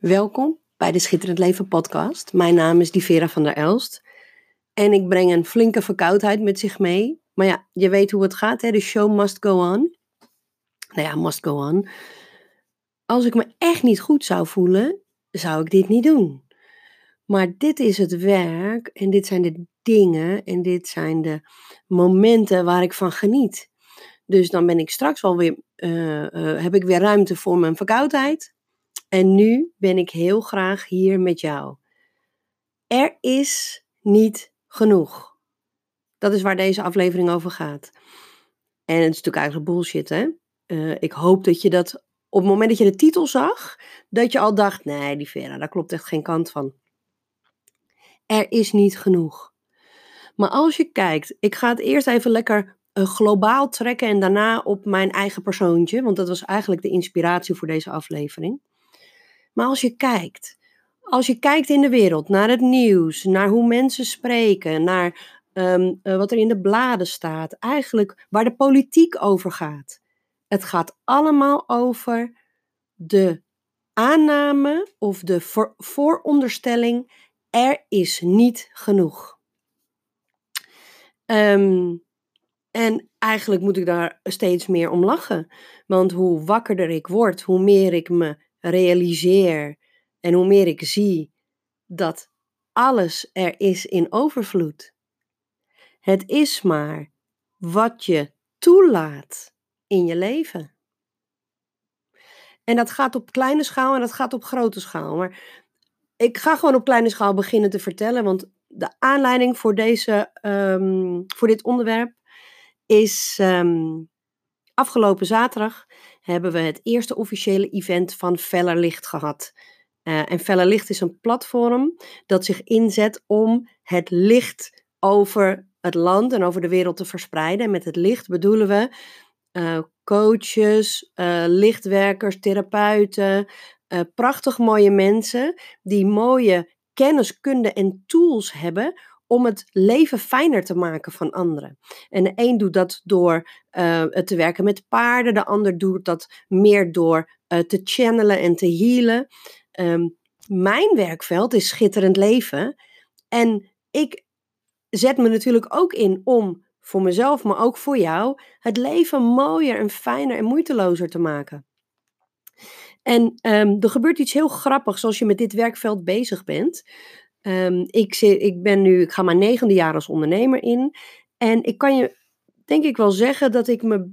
Welkom bij de Schitterend Leven podcast. Mijn naam is Divera van der Elst. En ik breng een flinke verkoudheid met zich mee. Maar ja, je weet hoe het gaat, hè? de show must go on. Nou ja, must go on. Als ik me echt niet goed zou voelen, zou ik dit niet doen. Maar dit is het werk en dit zijn de dingen en dit zijn de momenten waar ik van geniet. Dus dan ben ik straks wel weer, uh, uh, heb ik weer ruimte voor mijn verkoudheid. En nu ben ik heel graag hier met jou. Er is niet genoeg. Dat is waar deze aflevering over gaat. En het is natuurlijk eigenlijk bullshit, hè? Uh, ik hoop dat je dat op het moment dat je de titel zag, dat je al dacht: nee, die Vera, daar klopt echt geen kant van. Er is niet genoeg. Maar als je kijkt, ik ga het eerst even lekker uh, globaal trekken en daarna op mijn eigen persoontje, want dat was eigenlijk de inspiratie voor deze aflevering. Maar als je kijkt, als je kijkt in de wereld naar het nieuws, naar hoe mensen spreken, naar um, uh, wat er in de bladen staat, eigenlijk waar de politiek over gaat. Het gaat allemaal over de aanname of de voor, vooronderstelling: er is niet genoeg. Um, en eigenlijk moet ik daar steeds meer om lachen. Want hoe wakkerder ik word, hoe meer ik me realiseer en hoe meer ik zie dat alles er is in overvloed. Het is maar wat je toelaat in je leven. En dat gaat op kleine schaal en dat gaat op grote schaal. Maar ik ga gewoon op kleine schaal beginnen te vertellen, want de aanleiding voor, deze, um, voor dit onderwerp is um, afgelopen zaterdag hebben we het eerste officiële event van Feller Licht gehad. Uh, en Feller Licht is een platform dat zich inzet om het licht over het land en over de wereld te verspreiden. En met het licht bedoelen we uh, coaches, uh, lichtwerkers, therapeuten, prachtig mooie mensen die mooie kennis, kunde en tools hebben om het leven fijner te maken van anderen. En de een doet dat door uh, te werken met paarden, de ander doet dat meer door uh, te channelen en te healen. Um, mijn werkveld is schitterend leven. En ik zet me natuurlijk ook in om voor mezelf, maar ook voor jou, het leven mooier en fijner en moeitelozer te maken. En um, er gebeurt iets heel grappigs als je met dit werkveld bezig bent. Um, ik, zit, ik ben nu, ik ga mijn negende jaar als ondernemer in. En ik kan je denk ik wel zeggen dat ik me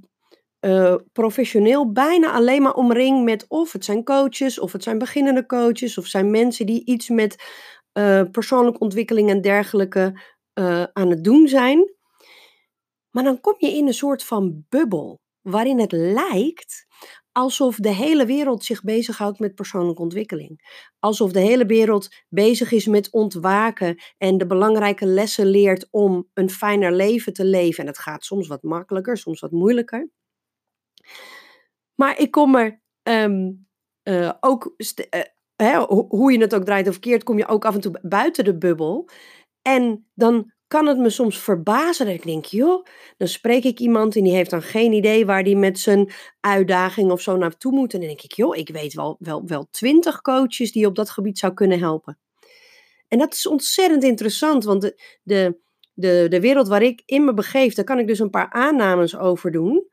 uh, professioneel bijna alleen maar omring met of het zijn coaches, of het zijn beginnende coaches, of zijn mensen die iets met uh, persoonlijke ontwikkeling en dergelijke uh, aan het doen zijn. Maar dan kom je in een soort van bubbel, waarin het lijkt alsof de hele wereld zich bezighoudt met persoonlijke ontwikkeling. Alsof de hele wereld bezig is met ontwaken en de belangrijke lessen leert om een fijner leven te leven. En het gaat soms wat makkelijker, soms wat moeilijker. Maar ik kom er um, uh, ook, uh, hè, hoe je het ook draait of verkeerd, kom je ook af en toe buiten de bubbel. En dan kan het me soms verbazen dat ik denk, joh, dan spreek ik iemand en die heeft dan geen idee waar die met zijn uitdaging of zo naartoe moet. En dan denk ik, joh, ik weet wel, wel, wel twintig coaches die op dat gebied zou kunnen helpen. En dat is ontzettend interessant, want de, de, de, de wereld waar ik in me begeef, daar kan ik dus een paar aannames over doen.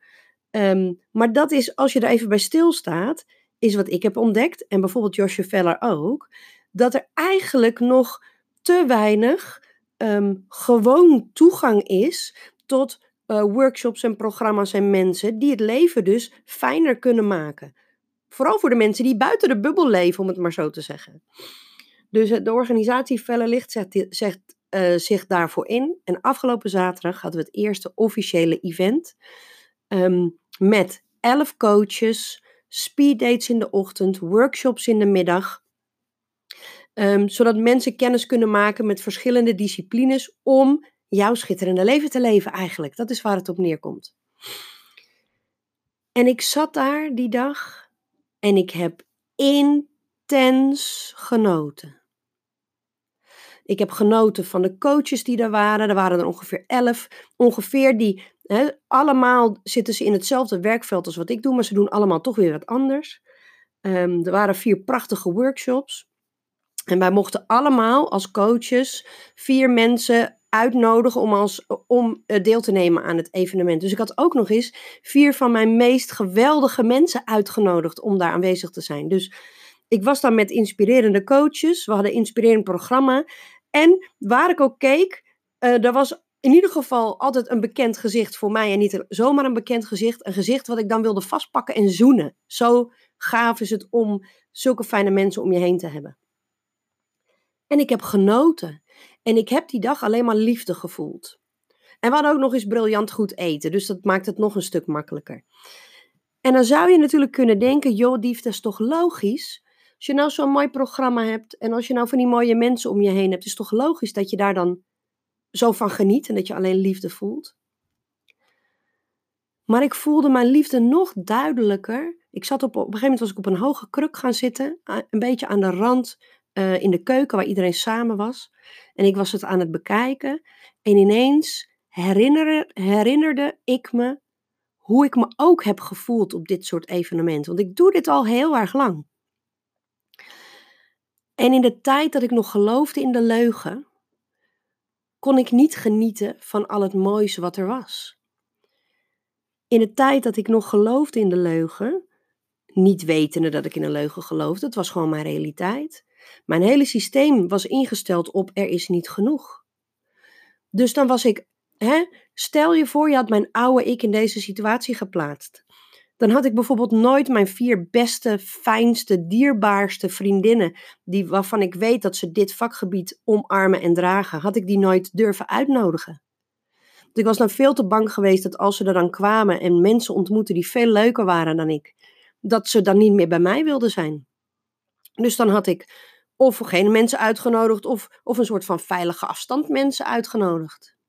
Um, maar dat is, als je er even bij stilstaat, is wat ik heb ontdekt, en bijvoorbeeld Josje Veller ook, dat er eigenlijk nog te weinig um, gewoon toegang is tot uh, workshops en programma's en mensen die het leven dus fijner kunnen maken. Vooral voor de mensen die buiten de bubbel leven, om het maar zo te zeggen. Dus de organisatie Felle Licht zegt, zegt uh, zich daarvoor in. En afgelopen zaterdag hadden we het eerste officiële event. Um, met elf coaches, speeddates in de ochtend, workshops in de middag. Um, zodat mensen kennis kunnen maken met verschillende disciplines om jouw schitterende leven te leven eigenlijk. Dat is waar het op neerkomt. En ik zat daar die dag en ik heb intens genoten. Ik heb genoten van de coaches die er waren. Er waren er ongeveer elf. Ongeveer die, allemaal zitten ze in hetzelfde werkveld als wat ik doe, maar ze doen allemaal toch weer wat anders. Ehm, er waren vier prachtige workshops. En wij mochten allemaal als coaches vier mensen uitnodigen om, als, om eh, deel te nemen aan het evenement. Dus ik had ook nog eens vier van mijn meest geweldige mensen uitgenodigd om daar aanwezig te zijn. Dus ik was dan met inspirerende coaches. We hadden een inspirerend programma. En waar ik ook keek, uh, er was in ieder geval altijd een bekend gezicht voor mij. En niet zomaar een bekend gezicht. Een gezicht wat ik dan wilde vastpakken en zoenen. Zo gaaf is het om zulke fijne mensen om je heen te hebben. En ik heb genoten. En ik heb die dag alleen maar liefde gevoeld. En we hadden ook nog eens briljant goed eten. Dus dat maakt het nog een stuk makkelijker. En dan zou je natuurlijk kunnen denken: joh, dief, dat is toch logisch? Als je nou zo'n mooi programma hebt en als je nou van die mooie mensen om je heen hebt, is toch logisch dat je daar dan zo van geniet en dat je alleen liefde voelt? Maar ik voelde mijn liefde nog duidelijker. Ik zat op, op een gegeven moment was ik op een hoge kruk gaan zitten, een beetje aan de rand uh, in de keuken waar iedereen samen was. En ik was het aan het bekijken. En ineens herinnerde, herinnerde ik me hoe ik me ook heb gevoeld op dit soort evenementen. Want ik doe dit al heel erg lang. En in de tijd dat ik nog geloofde in de leugen, kon ik niet genieten van al het moois wat er was. In de tijd dat ik nog geloofde in de leugen, niet wetende dat ik in een leugen geloofde, het was gewoon mijn realiteit. Mijn hele systeem was ingesteld op er is niet genoeg. Dus dan was ik, hè, stel je voor je had mijn oude ik in deze situatie geplaatst dan had ik bijvoorbeeld nooit mijn vier beste, fijnste, dierbaarste vriendinnen, die, waarvan ik weet dat ze dit vakgebied omarmen en dragen, had ik die nooit durven uitnodigen. Ik was dan veel te bang geweest dat als ze er dan kwamen en mensen ontmoetten die veel leuker waren dan ik, dat ze dan niet meer bij mij wilden zijn. Dus dan had ik of geen mensen uitgenodigd of, of een soort van veilige afstand mensen uitgenodigd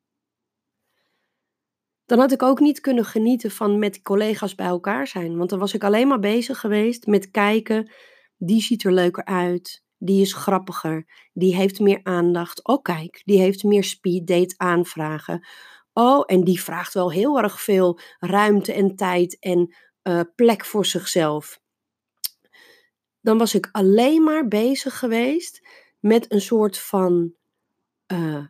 dan had ik ook niet kunnen genieten van met collega's bij elkaar zijn. Want dan was ik alleen maar bezig geweest met kijken, die ziet er leuker uit, die is grappiger, die heeft meer aandacht. Oh kijk, die heeft meer speed date aanvragen. Oh, en die vraagt wel heel erg veel ruimte en tijd en uh, plek voor zichzelf. Dan was ik alleen maar bezig geweest met een soort van uh,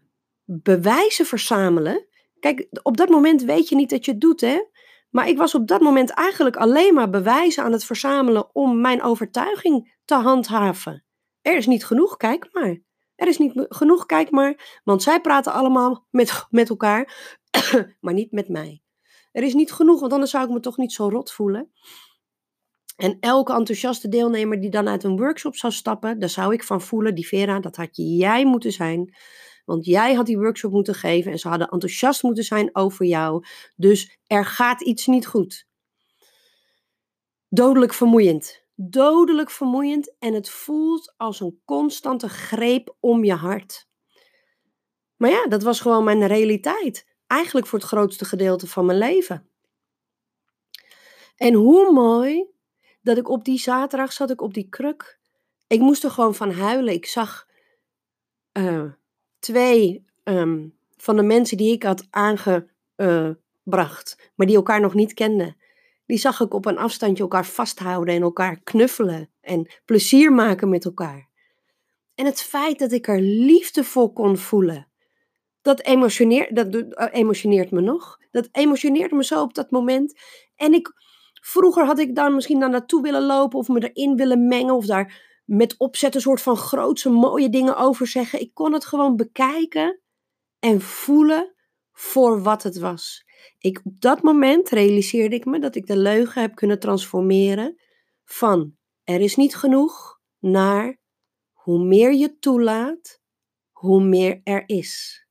bewijzen verzamelen Kijk, op dat moment weet je niet dat je het doet, hè? Maar ik was op dat moment eigenlijk alleen maar bewijzen aan het verzamelen om mijn overtuiging te handhaven. Er is niet genoeg, kijk maar. Er is niet genoeg, kijk maar. Want zij praten allemaal met, met elkaar, maar niet met mij. Er is niet genoeg, want anders zou ik me toch niet zo rot voelen. En elke enthousiaste deelnemer die dan uit een workshop zou stappen, daar zou ik van voelen, die Vera, dat had jij moeten zijn. Want jij had die workshop moeten geven en ze hadden enthousiast moeten zijn over jou. Dus er gaat iets niet goed. Dodelijk vermoeiend. Dodelijk vermoeiend en het voelt als een constante greep om je hart. Maar ja, dat was gewoon mijn realiteit. Eigenlijk voor het grootste gedeelte van mijn leven. En hoe mooi dat ik op die zaterdag zat ik op die kruk. Ik moest er gewoon van huilen. Ik zag uh, twee ehm, van de mensen die ik had aangebracht, maar die elkaar nog niet kenden, die zag ik op een afstandje elkaar vasthouden en elkaar knuffelen en plezier maken met elkaar. En het feit dat ik er liefde voor kon voelen, dat, emotioneert, dat eh, emotioneert me nog. Dat emotioneert me zo op dat moment. En ik, vroeger had ik daar misschien naar naartoe willen lopen of me erin willen mengen of daar met opzet een soort van grootse mooie dingen over zeggen. Ik kon het gewoon bekijken en voelen voor wat het was. Ik, op dat moment realiseerde ik me dat ik de leugen heb kunnen transformeren van er is niet genoeg naar hoe meer je toelaat, hoe meer er is.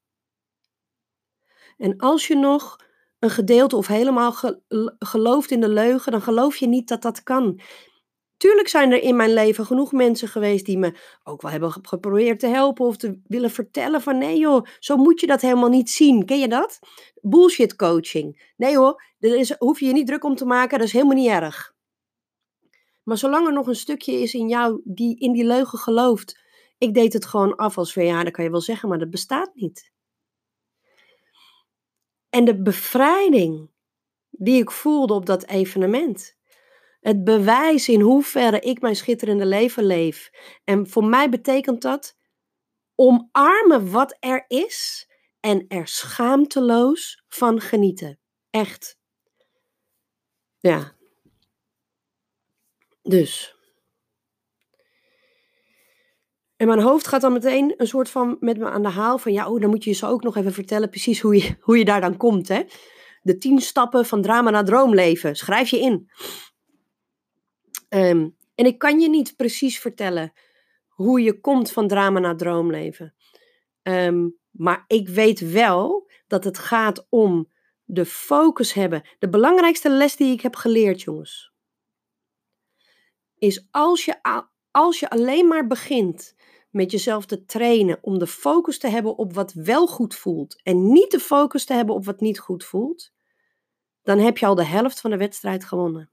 En als je nog een gedeelte of helemaal gelooft in de leugen, dan geloof je niet dat dat kan. Tuurlijk zijn er in mijn leven genoeg mensen geweest die me ook wel hebben geprobeerd te helpen of te willen vertellen van nee joh, zo moet je dat helemaal niet zien. Ken je dat? Bullshit coaching. Nee hoor, daar is, hoef je je niet druk om te maken, dat is helemaal niet erg. Maar zolang er nog een stukje is in jou die in die leugen gelooft, ik deed het gewoon af als van ja, dat kan je wel zeggen, maar dat bestaat niet. En de bevrijding die ik voelde op dat evenement Het bewijs in hoeverre ik mijn schitterende leven leef. En voor mij betekent dat omarmen wat er is en er schaamteloos van genieten. Echt. Ja. Dus. En mijn hoofd gaat dan meteen een soort van met me aan de haal van ja, oh, dan moet je ze ook nog even vertellen precies hoe je, hoe je daar dan komt. Hè? De tien stappen van drama naar droomleven. Schrijf je in. Ehm, en ik kan je niet precies vertellen hoe je komt van drama naar droomleven. Ehm, maar ik weet wel dat het gaat om de focus hebben. De belangrijkste les die ik heb geleerd, jongens, is als je, als je alleen maar begint met jezelf te trainen om de focus te hebben op wat wel goed voelt en niet de focus te hebben op wat niet goed voelt, dan heb je al de helft van de wedstrijd gewonnen.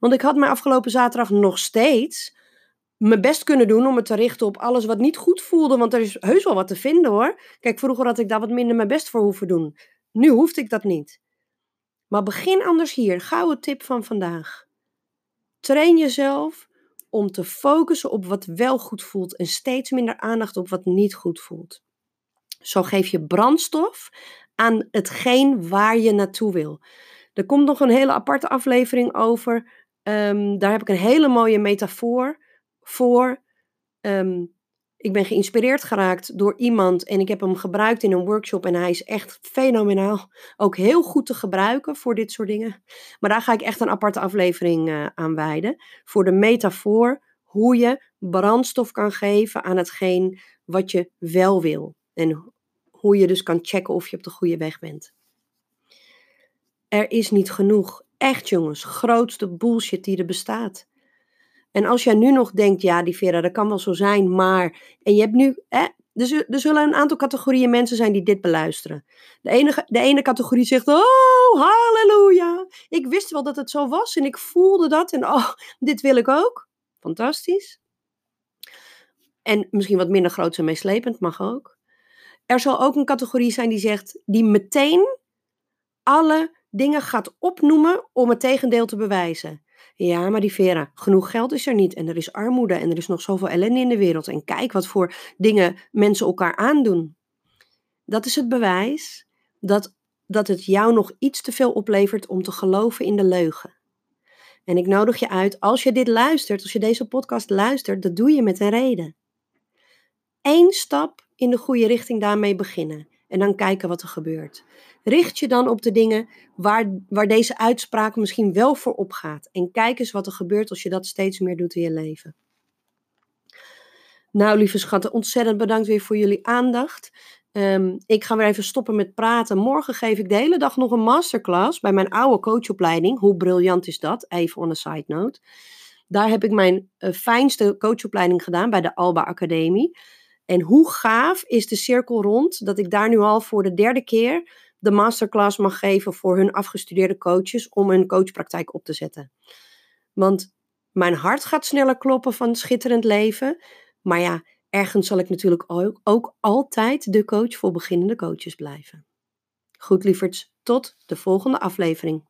Want ik had mij afgelopen zaterdag nog steeds mijn best kunnen doen om me te richten op alles wat niet goed voelde, want er is heus wel wat te vinden hoor. Kijk, vroeger had ik daar wat minder mijn best voor hoeven doen. Nu hoefde ik dat niet. Maar begin anders hier. Gouden tip van vandaag. Train jezelf om te focussen op wat wel goed voelt en steeds minder aandacht op wat niet goed voelt. Zo geef je brandstof aan hetgeen waar je naartoe wil. Er komt nog een hele aparte aflevering over. Ehm, daar heb ik een hele mooie metafoor voor. Ehm, ik ben geïnspireerd geraakt door iemand en ik heb hem gebruikt in een workshop en hij is echt fenomenaal. Ook heel goed te gebruiken voor dit soort dingen. Maar daar ga ik echt een aparte aflevering uh, aan wijden. Voor de metafoor hoe je brandstof kan geven aan hetgeen wat je wel wil. En hoe je dus kan checken of je op de goede weg bent. Er is niet genoeg. Echt jongens, grootste bullshit die er bestaat. En als jij nu nog denkt, ja, die Vera, dat kan wel zo zijn, maar. En je hebt nu. Hè, er, zullen een aantal categorieën mensen zijn die dit beluisteren. De ene, de ene categorie zegt: Oh, halleluja. Ik wist wel dat het zo was en ik voelde dat. En oh, dit wil ik ook. Fantastisch. En misschien wat minder groot en meeslepend, mag ook. Er zal ook een categorie zijn die zegt, die meteen alle dingen gaat opnoemen om het tegendeel te bewijzen. Ja, maar die Vera, genoeg geld is er niet en er is armoede en er is nog zoveel ellende in de wereld. En kijk wat voor dingen mensen elkaar aandoen. Dat is het bewijs dat, dat het jou nog iets te veel oplevert om te geloven in de leugen. En ik nodig je uit, als je dit luistert, als je deze podcast luistert, dat doe je met een reden. Eén stap in de goede richting daarmee beginnen en dan kijken wat er gebeurt. Richt je dan op de dingen waar, waar deze uitspraak misschien wel voor opgaat. En kijk eens wat er gebeurt als je dat steeds meer doet in je leven. Nou, lieve schatten, ontzettend bedankt weer voor jullie aandacht. Ehm, ik ga weer even stoppen met praten. Morgen geef ik de hele dag nog een masterclass bij mijn oude coachopleiding. Hoe briljant is dat? Even on a side note. Daar heb ik mijn uh, fijnste coachopleiding gedaan bij de Alba Academie. En hoe gaaf is de cirkel rond dat ik daar nu al voor de derde keer de masterclass mag geven voor hun afgestudeerde coaches om hun coachpraktijk op te zetten. Want mijn hart gaat sneller kloppen van schitterend leven. Maar ja, ergens zal ik natuurlijk ook, ook altijd de coach voor beginnende coaches blijven. Goed lieverds, tot de volgende aflevering.